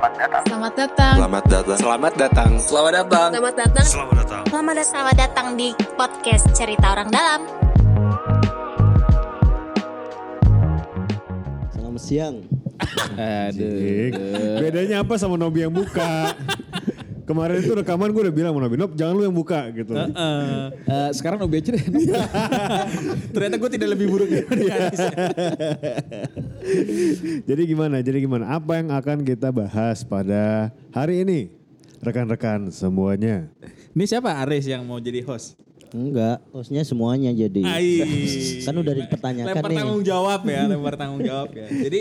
Selamat datang. Selamat datang. Selamat datang. Selamat datang. Selamat datang. Selamat datang. Selamat datang. Selamat datang. Selamat datang di podcast Cerita Orang Dalam. Selamat siang. Aduh. Bedanya apa sama Nobi yang buka? Kemarin itu rekaman gue udah bilang sama Nobi, Nob jangan lu yang buka gitu. Eh, sekarang Nobi aja deh. Ternyata gue tidak lebih buruk dari. Jadi gimana? Jadi gimana? Apa yang akan kita bahas pada hari ini? Rekan-rekan semuanya. Ini siapa Aris yang mau jadi host? Enggak, hostnya semuanya jadi. Ai. Kan udah dipertanyakan lempar nih. tanggung jawab ya, lempar tanggung jawab ya. Jadi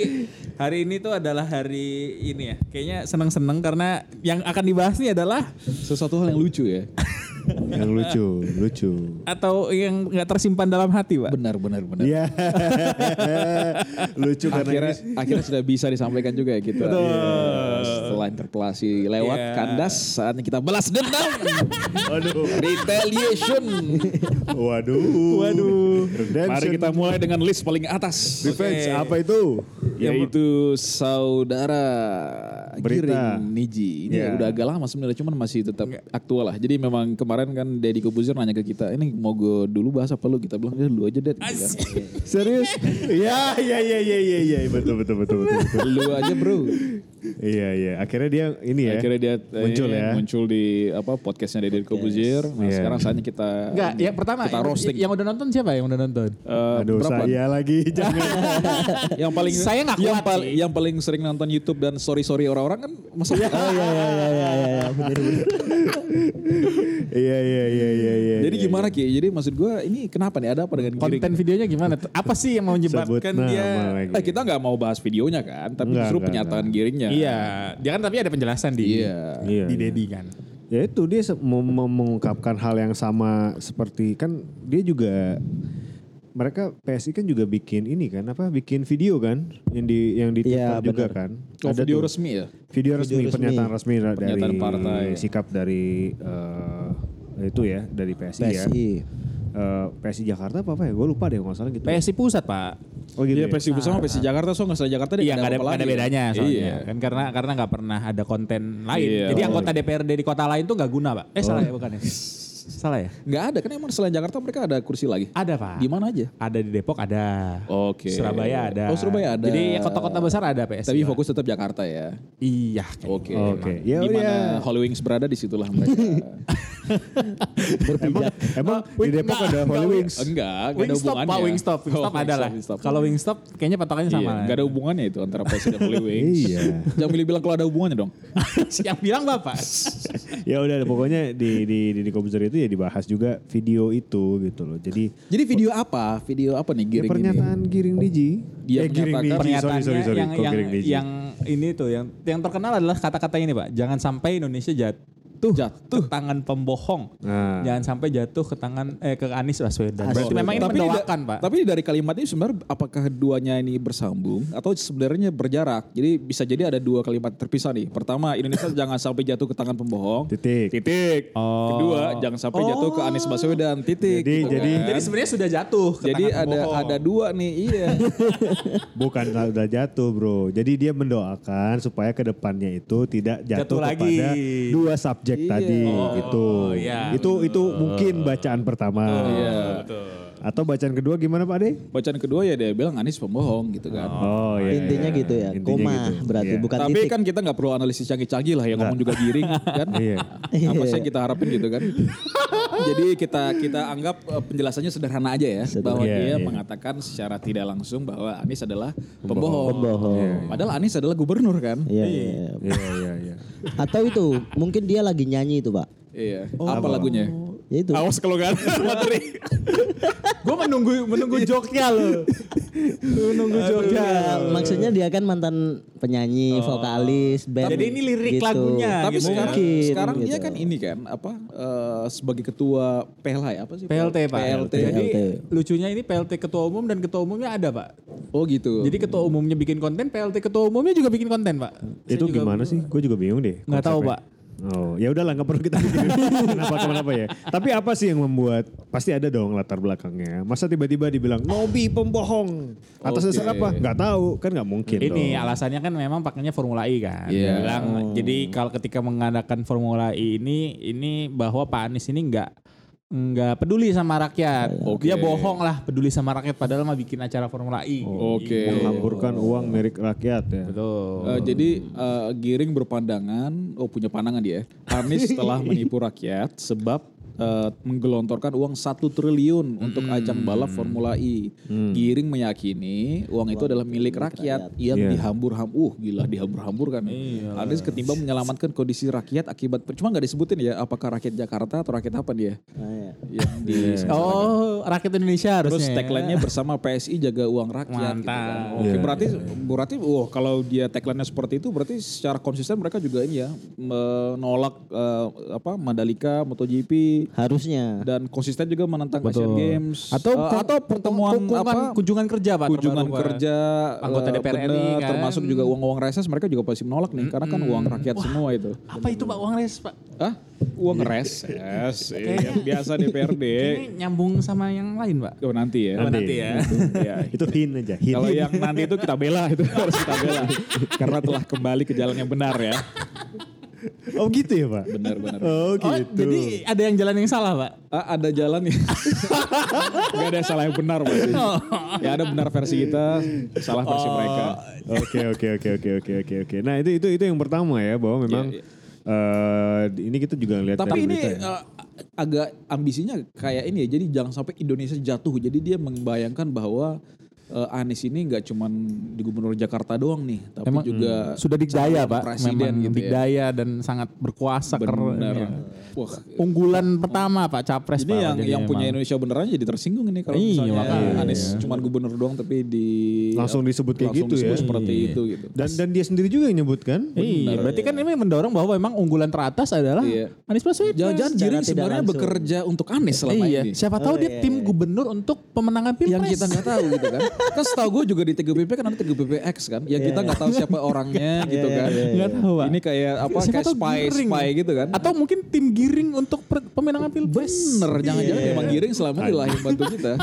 hari ini tuh adalah hari ini ya. Kayaknya seneng-seneng karena yang akan dibahas nih adalah Sesuatu hal yang lucu ya. Yang lucu, lucu. atau yang nggak tersimpan dalam hati, Pak. Benar, benar, benar. Iya. lucu karena Akhirnya, ini akhirnya sudah bisa disampaikan juga ya kita. Setelah interpelasi lewat Iya. kandas, saatnya kita balas dendam. Waduh. Retaliation. Waduh. Waduh. Redemption. Mari kita mulai dengan list paling atas. Revenge apa itu? Yaitu saudara Berita. Giring Niji. Ini Ya. udah agak lama sebenarnya cuman masih tetap aktual lah. Jadi memang kemarin kan Deddy Kobuzer nanya ke kita, ini mau gue dulu bahas apa lu? Kita bilang, ya lu aja Ded. Gitu kan. Serius? Iya, iya, iya, iya, iya, iya, betul, betul, betul, betul. betul. Lu aja bro. Iya, iya. Akhirnya dia ini ya. Akhirnya dia eh, muncul ya. muncul di apa podcastnya Deddy Kobuzier. Nah Iya. sekarang saatnya kita Enggak, yang pertama kita yang, roasting. yang udah nonton siapa yang udah nonton? Eh, Aduh, berapa? saya lagi jangan. yang paling Saya nggak yang, kuat pal- sih. yang paling sering nonton YouTube dan story story orang-orang kan masa Oh iya iya iya iya iya bener. Iya, iya, iya, iya, iya. Jadi iya, gimana Ki? Jadi maksud gue ini kenapa nih ada apa dengan Giring? Konten videonya gimana? Apa sih yang mau menyebabkan dia. Eh kita nggak mau bahas videonya kan, tapi Enggak, justru enggak, pernyataan enggak. Giringnya. Iya, dia kan tapi ada penjelasan di Iya. Iya, di iya. Dedi kan. Ya itu dia mengungkapkan hal yang sama seperti kan dia juga mereka PSI kan juga bikin ini kan apa bikin video kan yang di yang di Iya, Twitter juga kan. Oh, Ada video tuh. resmi ya? Video resmi, resmi. pernyataan resmi dari Pernyataan partai. sikap dari eh, itu ya dari PSI, ya. PSI. Eh, PSI Jakarta apa apa ya? Gue lupa deh nggak salah gitu. PSI pusat, Pak. Oh gitu. Iya ya? PSI bersama PSI Jakarta, so nggak salah Jakarta dia Iya nggak ada, apa-apa nggak ada bedanya soalnya Iya. kan karena karena nggak pernah ada konten lain. Iya. Jadi Oh. anggota DPRD di kota lain tuh nggak guna pak. Eh salah ya bukan ya? salah ya? Nggak ada kan emang selain Jakarta mereka ada kursi lagi. Ada pak. Di mana aja? Ada di Depok ada. Oke. Surabaya ada. Oh, Surabaya ada. Jadi ya kota-kota besar ada PSI. Tapi fokus tetap Jakarta ya. Iya. Oke. gitu. Oke. Ya Di mana udah. Holy Wings berada di situlah mereka. Emang, emang di Depok ada Holy Wings. Enggak, enggak ada Wingstop hubungannya. pak, Wingstop, Wingstop Oh, ada lah. Wingstop. Kalau Wingstop kayaknya patokannya sama. Iya, lah. enggak ada hubungannya itu antara PSI dan Holy Wings. Iya. Jangan bilang kalau ada hubungannya dong. yang bilang bapak. ya udah pokoknya di di di, di Komputer itu ya dibahas juga video itu gitu loh. Jadi Jadi video apa? Video apa nih ya Giring pernyataan Giring Diji. Dia eh, Giring Diji, sorry Pernyataannya sorry sorry. yang yang, ini tuh yang yang terkenal adalah kata-kata ini pak. Jangan sampai Indonesia jatuh Jatuh. ke tangan pembohong. Nah. Jangan sampai jatuh ke tangan eh ke Anies Baswedan. Berarti memang ini Tapi mendoakan pak. Tapi dari kalimat ini sebenarnya apakah keduanya ini bersambung atau sebenarnya berjarak? Jadi bisa jadi ada dua kalimat terpisah nih. Pertama, Indonesia jangan sampai jatuh ke tangan pembohong. Titik. Titik. Oh. Kedua, jangan sampai jatuh ke Anies Baswedan. Titik. Jadi- gitu jadi- kan. Jadi sebenarnya sudah jatuh ke jadi tangan ada pembohong. ada dua nih, iya. Bukan udah jatuh bro. Jadi dia mendoakan supaya ke depannya itu tidak jatuh, Jatuh lagi. kepada dua subjek Iya. tadi Oh, gitu. iya, itu itu mungkin bacaan pertama. Iya. Atau bacaan kedua gimana Pak De? Bacaan kedua ya dia bilang Anies pembohong gitu kan. Oh iya. Intinya iya. gitu ya. Intinya Koma gitu. berarti Iya. bukan Tapi titik. kan kita nggak perlu analisis canggih-canggih lah yang ngomong juga giring kan. Iya. Apa sih yang kita harapin gitu kan. Jadi kita kita anggap eh, penjelasannya sederhana aja ya. Bahwa Iya, dia iya. mengatakan secara tidak langsung bahwa Anies adalah pembohong. Pembohong. Padahal Anies adalah gubernur kan. Iya, iya, iya. Atau itu mungkin dia lagi nyanyi itu pak. Iya. apa lagunya? Ya itu. Awas kalau gak ada materi. Gue menunggu menunggu joknya loh. menunggu joknya. Maksudnya dia kan mantan penyanyi, vokalis, band. Jadi ini lirik gitu. lagunya Tapi gitu sekarang, Mungkin, sekarang dia gitu. kan ini kan apa eh, sebagai ketua PLH ya apa sih? PLT pak. PLT. Jadi PLT. lucunya ini PLT ketua umum dan ketua umumnya ada pak. Oh gitu. Jadi ketua umumnya bikin konten, PLT ketua umumnya juga bikin konten pak. Saya Itu juga gimana sih? Gue juga bingung deh. Nggak tahu pak. Oh, ya udahlah nggak perlu kita pikirin kenapa kenapa ya. Tapi apa sih yang membuat pasti ada dong latar belakangnya. Masa tiba-tiba dibilang Nobi pembohong atas dasar apa? Nggak tahu kan nggak mungkin Ini dong. alasannya kan memang pakainya Formula E kan. Iya. Dia bilang jadi kalau ketika mengadakan Formula E ini ini bahwa Pak Anies ini enggak nggak peduli sama rakyat. Oke. Dia bohong lah peduli sama rakyat padahal mah bikin acara Formula E. Oke. Menghamburkan uang milik rakyat ya. Betul. Eh, jadi eh, Giring berpandangan, oh punya pandangan dia. Anies telah menipu rakyat sebab eh, menggelontorkan uang satu triliun untuk ajang balap Formula E. Giring meyakini uang itu adalah milik rakyat yang Iya. dihambur-hambur. Uh, gila dihambur-hamburkan. Anies ketimbang menyelamatkan kondisi rakyat akibat cuma nggak disebutin ya apakah rakyat Jakarta atau rakyat apa dia Nah, ya. yang di oh, rakyat Indonesia Terus harusnya. ya. tagline-nya bersama PSI jaga uang rakyat gitu kan. Mantap. Oke, Iya. berarti berarti wah kalau dia tagline-nya seperti itu berarti secara konsisten mereka juga ini ya menolak eh, apa Mandalika, MotoGP Harusnya. dan konsisten juga menentang Asian Games Atau Eh, atau pertemuan kunjungan, apa kunjungan kerja Pak. kunjungan kerja Anggota eh, DPR RI kan. termasuk juga uang-uang reses mereka juga pasti menolak nih karena kan uang rakyat semua itu. Apa itu Pak uang res Pak? Hah? Uang reses. Iya, biasa DPRD. Ini nyambung sama yang lain Pak. Oh, nanti ya. Oh, nanti ya. Iya. Itu hin aja. Hin. Kalau yang nanti itu kita bela itu harus kita bela karena telah kembali ke jalan yang benar ya. Oh gitu ya pak? Benar benar. Oh Oh, gitu. jadi ada yang jalan yang salah Pak? Ah, ada jalan ya. Gak ada yang salah yang benar berarti. Ya ada benar versi kita, salah versi mereka. Oke oke oke oke oke oke oke. Nah itu itu itu yang pertama ya bahwa memang Iya, eh, ini kita juga lihat Tapi ini ya. eh, agak ambisinya kayak ini ya. Jadi jangan sampai Indonesia jatuh. Jadi dia membayangkan bahwa eh, Anies ini nggak cuman di gubernur Jakarta doang nih, tapi Emang juga Sudah dikdaya Pak. presiden Memang gitu ya. dikdaya dan sangat berkuasa keren. Benar. ya. Wah, Unggulan pertama Pak Capres Ini Pak. yang Jadi yang punya emang. Indonesia beneran jadi tersinggung ini kalau Iya, misalnya makanya. Anies cuma gubernur doang tapi di Langsung disebut kayak langsung gitu ya. disebut seperti Iya. itu gitu. Dan dan dia sendiri juga yang nyebut kan? Iya, berarti kan ini mendorong bahwa memang unggulan teratas adalah Iya. Anies Baswedan. Jangan-jangan Giring sebenarnya langsung. bekerja untuk Anies selama iya, ini. siapa tahu Oh, dia iya, tim iya. gubernur untuk pemenangan pilpres. Yang kita nggak tahu gitu kan. Kan setahu gue juga di TGPP kan ada TGPP X kan. Yang kita nggak tahu siapa orangnya gitu kan. Nggak tahu, Pak. Ini kayak apa Siapa kayak spy Giring. spy gitu kan. Atau mungkin tim giring untuk pemenangan pilpres. Bener, jangan-jangan memang Giring selama ini lah yang bantu kita.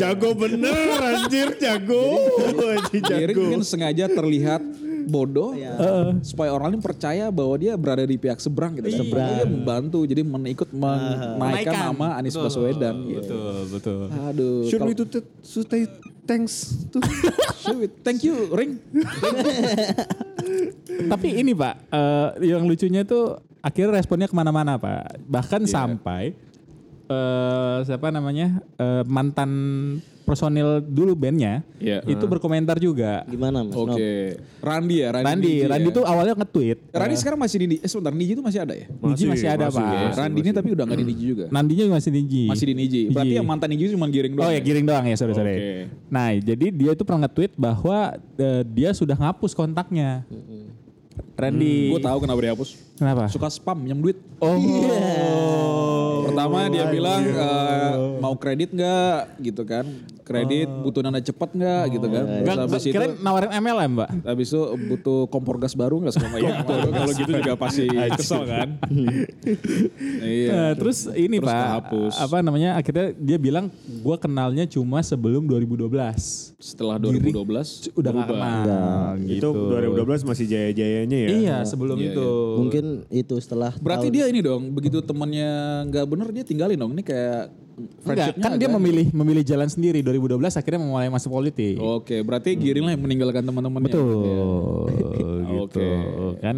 Jago bener anjir jago. Giring kan sengaja terlihat bodoh supaya orang lain percaya bahwa dia berada di pihak seberang gitu kan. Seberang. Dia membantu jadi menaikut menaikkan nama Anies Baswedan gitu. Betul, betul. Aduh. Should kalau- we to thanks to Should we- Thank you Ring. Tapi ini Pak, eh, yang lucunya itu akhirnya responnya ke mana-mana Pak. Bahkan Iya. sampai eh siapa namanya eh, mantan personil dulu bandnya Iya. itu berkomentar juga. Gimana Mas? Oke. Randi ya, Randi. Randi, Niji Randi ya. tuh awalnya nge-tweet. Randi eh, sekarang masih di eh sebentar Niji itu masih ada ya? Niji masih ada masih, Pak. masih, Randi ini tapi udah nggak di Niji juga. Nandinya masih Niji. Masih di Niji. Berarti yang mantan Niji cuma giring doang. Oh ya giring doang ya sorry sorry. Oke. Nah jadi dia itu pernah nge-tweet bahwa eh, dia sudah ngapus kontaknya. Randy. Gue tahu kenapa dihapus. Kenapa? Suka spam minjem duit. Oh. Pertama dia bilang eh, mau kredit nggak? Gitu kan. Kredit butuh dana cepat nggak gitu kan. Terus Enggak, habis itu kirain nawarin MLM, Mbak. habis itu butuh kompor gas baru nggak sama ya. Kalau gitu juga pasti kesel kan. iya. Nah, terus ini Terus Pak, kehapus. apa namanya? Akhirnya dia bilang gua kenalnya cuma sebelum 2012. Setelah 2012 Udah gak berubah. kenal itu gitu. 2012 masih jaya-jayanya ya. Iya, sebelum Iya, itu. Mungkin itu setelah Berarti dia ini dong, begitu temennya nggak bener dia tinggalin dong. Ini kayak Enggak, kan dia memilih memilih jalan sendiri 2012 akhirnya mulai masuk politik. Oke, berarti Giring lah yang meninggalkan teman-temannya. Betul, ya. gitu. Oke. Kan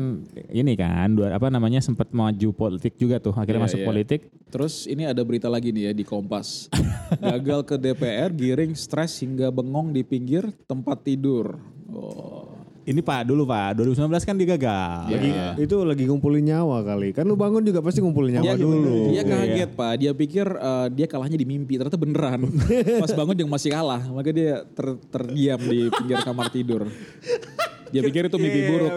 ini kan dua apa namanya sempat maju politik juga tuh, akhirnya Iya, masuk iya. politik. Terus ini ada berita lagi nih ya di Kompas. Gagal ke DPR, Giring stres hingga bengong di pinggir tempat tidur. Oh. Ini Pak dulu Pak, 2019 kan dia gagal. Lagi itu lagi ngumpulin nyawa kali. Kan lu bangun juga pasti ngumpulin nyawa Dia, dulu. dia kaget pak, dia pikir eh, dia kalahnya di mimpi, ternyata beneran. Pas bangun dia masih kalah, maka dia ter- terdiam di pinggir kamar tidur. Dia pikir itu mimpi buruk.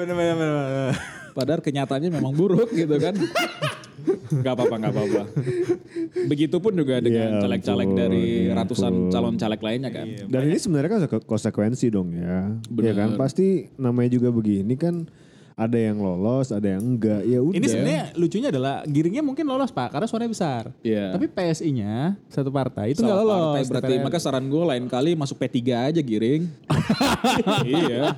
Padahal kenyataannya memang buruk gitu kan. Gak apa-apa, gak apa-apa. Begitupun juga dengan Ya caleg-caleg ampun, dari ya ratusan ampun. calon caleg lainnya kan. Dan ini sebenarnya kan konsekuensi dong ya. Bener. Ya kan pasti namanya juga begini kan ada yang lolos, ada yang enggak. Ya udah. Ini sebenarnya lucunya adalah giringnya mungkin lolos pak karena suaranya besar. Iya. Tapi PSI-nya satu partai itu nggak Salah lolos. partai berarti. Maka saran gue lain kali masuk P3 aja giring. iya.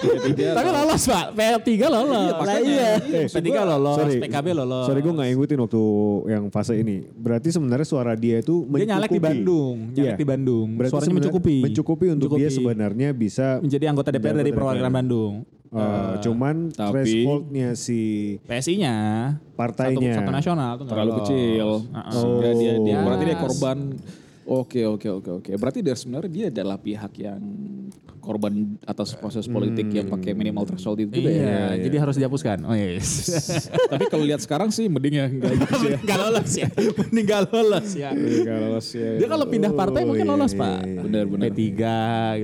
P3 Tapi lolos pak, P3 lolos. Lah iya. Eh, P3 gua- lolos, sorry. PKB lolos. Sorry gue gak ngikutin waktu yang fase ini. Berarti sebenarnya suara dia itu mencukupi. Dia nyalek di Bandung, nyalek Iya. di Bandung. Berarti Suaranya mencukupi. Mencukupi untuk Mencukupi. dia sebenarnya bisa menjadi anggota DPR dari perwakilan. Bandung. Eh, cuman tapi- thresholdnya si PSI-nya Partainya. satu, satu nasional tuh terlalu kecil. Uh-uh. Sehingga dia, dia Oh. berarti dia korban. Oke oke oke oke. Berarti dia sebenarnya dia adalah pihak yang korban atas proses politik yang pakai minimal threshold itu juga Iya, ya. jadi harus dihapuskan. Oh yes. Tapi kalau lihat sekarang sih mending ya enggak gitu sih ya. Nggak lolos ya. Mending lolos ya. Enggak lolos ya. Dia kalau pindah partai mungkin iya, lolos iya, pak. iya. Benar, benar. P3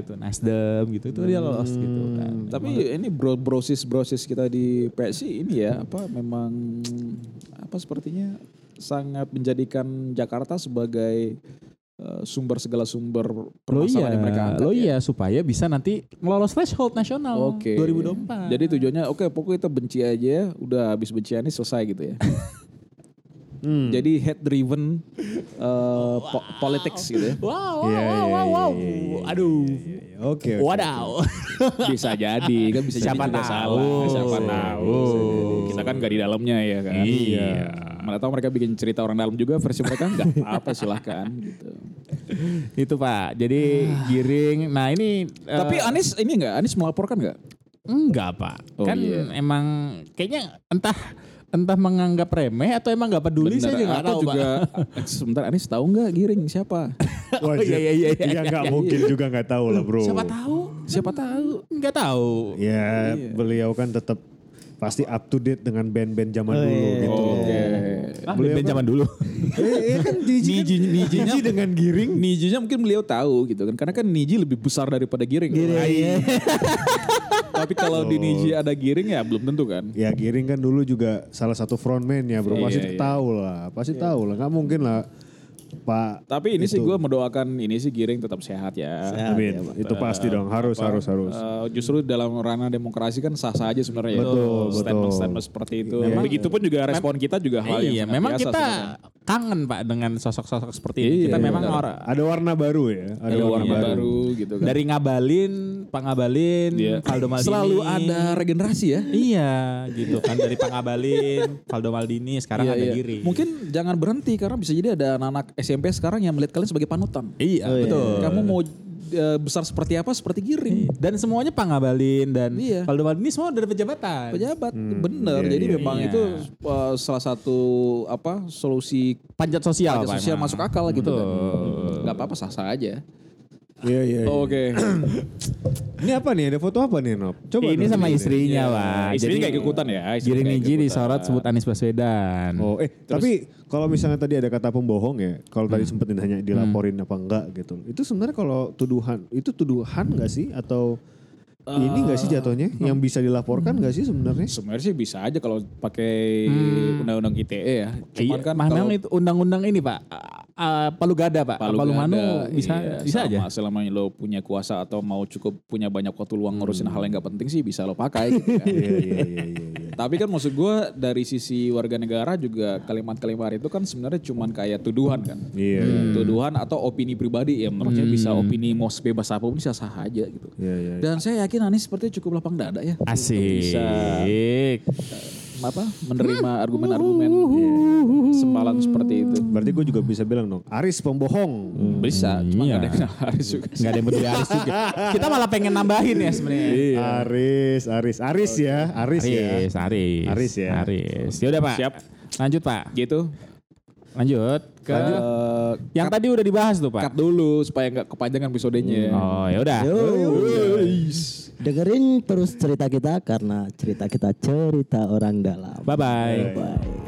gitu, Nasdem gitu. Itu dia lolos gitu kan. Tapi ini bro brosis brosis kita di PSI ini ya apa memang apa sepertinya sangat menjadikan Jakarta sebagai sumber segala sumber Lo permasalahan iya, yang mereka angkat. lo ya. iya supaya bisa nanti ngelolos threshold nasional Oke. 2024. Jadi tujuannya oke pokoknya kita benci aja, udah habis bencian ini selesai gitu ya. Hmm. Jadi head driven uh, po- politics gitu ya. wow, wow, Iya, wow, iya, wow, iya, wow. iya, iya, Aduh. Oke. oke. Wadaw. Bisa jadi kan bisa Siapa jadi tahu. salah. Siapa tahu. Kita kan gak di dalamnya ya kan. Iya. Mana tahu mereka bikin cerita orang dalam juga versi mereka nggak apa silahkan gitu. Itu Pak. Jadi giring. Nah ini eh, Tapi Anies ini nggak? Anies melaporkan nggak? enggak Pak. Oh, kan iya. emang kayaknya entah entah menganggap remeh atau emang nggak peduli saya juga nggak Atau tahu juga Pak. sebentar Anies tahu nggak giring siapa? Wah, Oh, iya, iya, iya, iya, Ya nggak iya, mungkin juga nggak tahu lah bro. Siapa tahu? Siapa tahu? Nggak tahu. Ya beliau kan tetap pasti up to date dengan band-band zaman Oh, dulu iya. gitu. Oke. Ah, Beliau band kan- zaman dulu. Eh, eh, kan Niji, kan, Niji- Nijinya- Niji dengan giring. Nijinya mungkin beliau tahu gitu kan karena kan Niji lebih besar daripada Giring. iya. Tapi kalau di Niji ada Giring ya belum tentu kan. Ya giring kan dulu juga salah satu frontman ya bro. Iya, Pasti iya. tahu lah. Pasti tahu lah. Nggak mungkin lah Pak. Tapi ini sih Itu. gue mendoakan ini sih Giring tetap sehat ya. Sehat. Amin. ya, Pak. itu pasti dong. Harus, harus, harus. Eh, justru dalam ranah demokrasi kan sah-sah aja sebenarnya. Betul, ya. betul. Statement-statement seperti itu. Memang- Begitupun juga respon kita juga hal yang iya, memang biasa kita sebenarnya. Kangen Pak dengan sosok-sosok seperti ini. Iya, kita memang orang Ada warna baru ya. Ada, ada warna warna, baru gitu kan. dari ngabalin, pangabalin, Iya. Valdo Maldini. Selalu ada regenerasi ya. Iya, gitu kan dari pangabalin, Valdo Maldini, sekarang Iya, ada iya. Giring. Mungkin jangan berhenti karena bisa jadi ada anak-anak SMP sekarang yang melihat kalian sebagai panutan. Iya, Oh, iya. betul. Kamu mau eh, besar seperti apa? Seperti Giring. Dan semuanya pangabalin dan Iya. Valdo Maldini semua dari pejabatan. Pejabat, bener. iya, Jadi iya, memang iya. itu eh, salah satu apa solusi Panjat sosial, Pak, sosial masuk akal gitu kan. Betul. Gak apa-apa sah-sah aja. Iya, iya. iya. Oke. Ini apa nih? Ada foto apa nih, Nob? Coba Ini sama ini. istrinya, Pak. Istrinya Jadi gak ikutan ya. istrinya nggak Niji disorot sebut Anies Baswedan. Oh, eh tapi kalau misalnya tadi ada kata pembohong ya, kalau Hmm. tadi sempat ditanya dilaporin apa enggak gitu. Itu sebenarnya kalau tuduhan, itu tuduhan enggak sih atau ini enggak sih jatuhnya yang bisa dilaporkan enggak sih sebenarnya? Sebenarnya sih bisa aja kalau pakai undang-undang ITE ya. Cuman Iya, kan memang kalau itu undang-undang ini Pak, uh, Palu Gada Pak, Palu, Manu Gada, bisa iya, bisa aja. sama, Selama lo punya kuasa atau mau cukup punya banyak waktu luang ngurusin hal yang gak penting sih bisa lo pakai gitu kan. Iya, iya, iya, iya. iya. Tapi kan maksud gue dari sisi warga negara juga kalimat-kalimat itu kan sebenarnya cuman kayak tuduhan kan. Iya. Tuduhan atau opini pribadi ya menurutnya bisa opini mau sebebas apa pun bisa sah aja gitu. Iya, iya. iya. Dan saya yakin Anies seperti cukup lapang dada ya. Asik. Bisa apa menerima argumen-argumen ya, sempalan seperti itu. Berarti gue juga bisa bilang dong, Aris pembohong. Bisa, cuma Iya. gak ada yang kenal Aris juga. Nggak ada yang peduli Aris juga. Kita malah pengen nambahin ya sebenarnya. Aris, Aris, Aris ya, Aris, ya. Aris, Aris. Aris ya. Aris. Yaudah Pak. Siap. Lanjut Pak. Gitu. Lanjut ke Eh, yang tadi udah dibahas tuh Pak. cut dulu supaya nggak kepanjangan episodenya. Oh ya udah. Dengerin terus cerita kita karena cerita kita cerita orang dalam. Bye bye. Bye.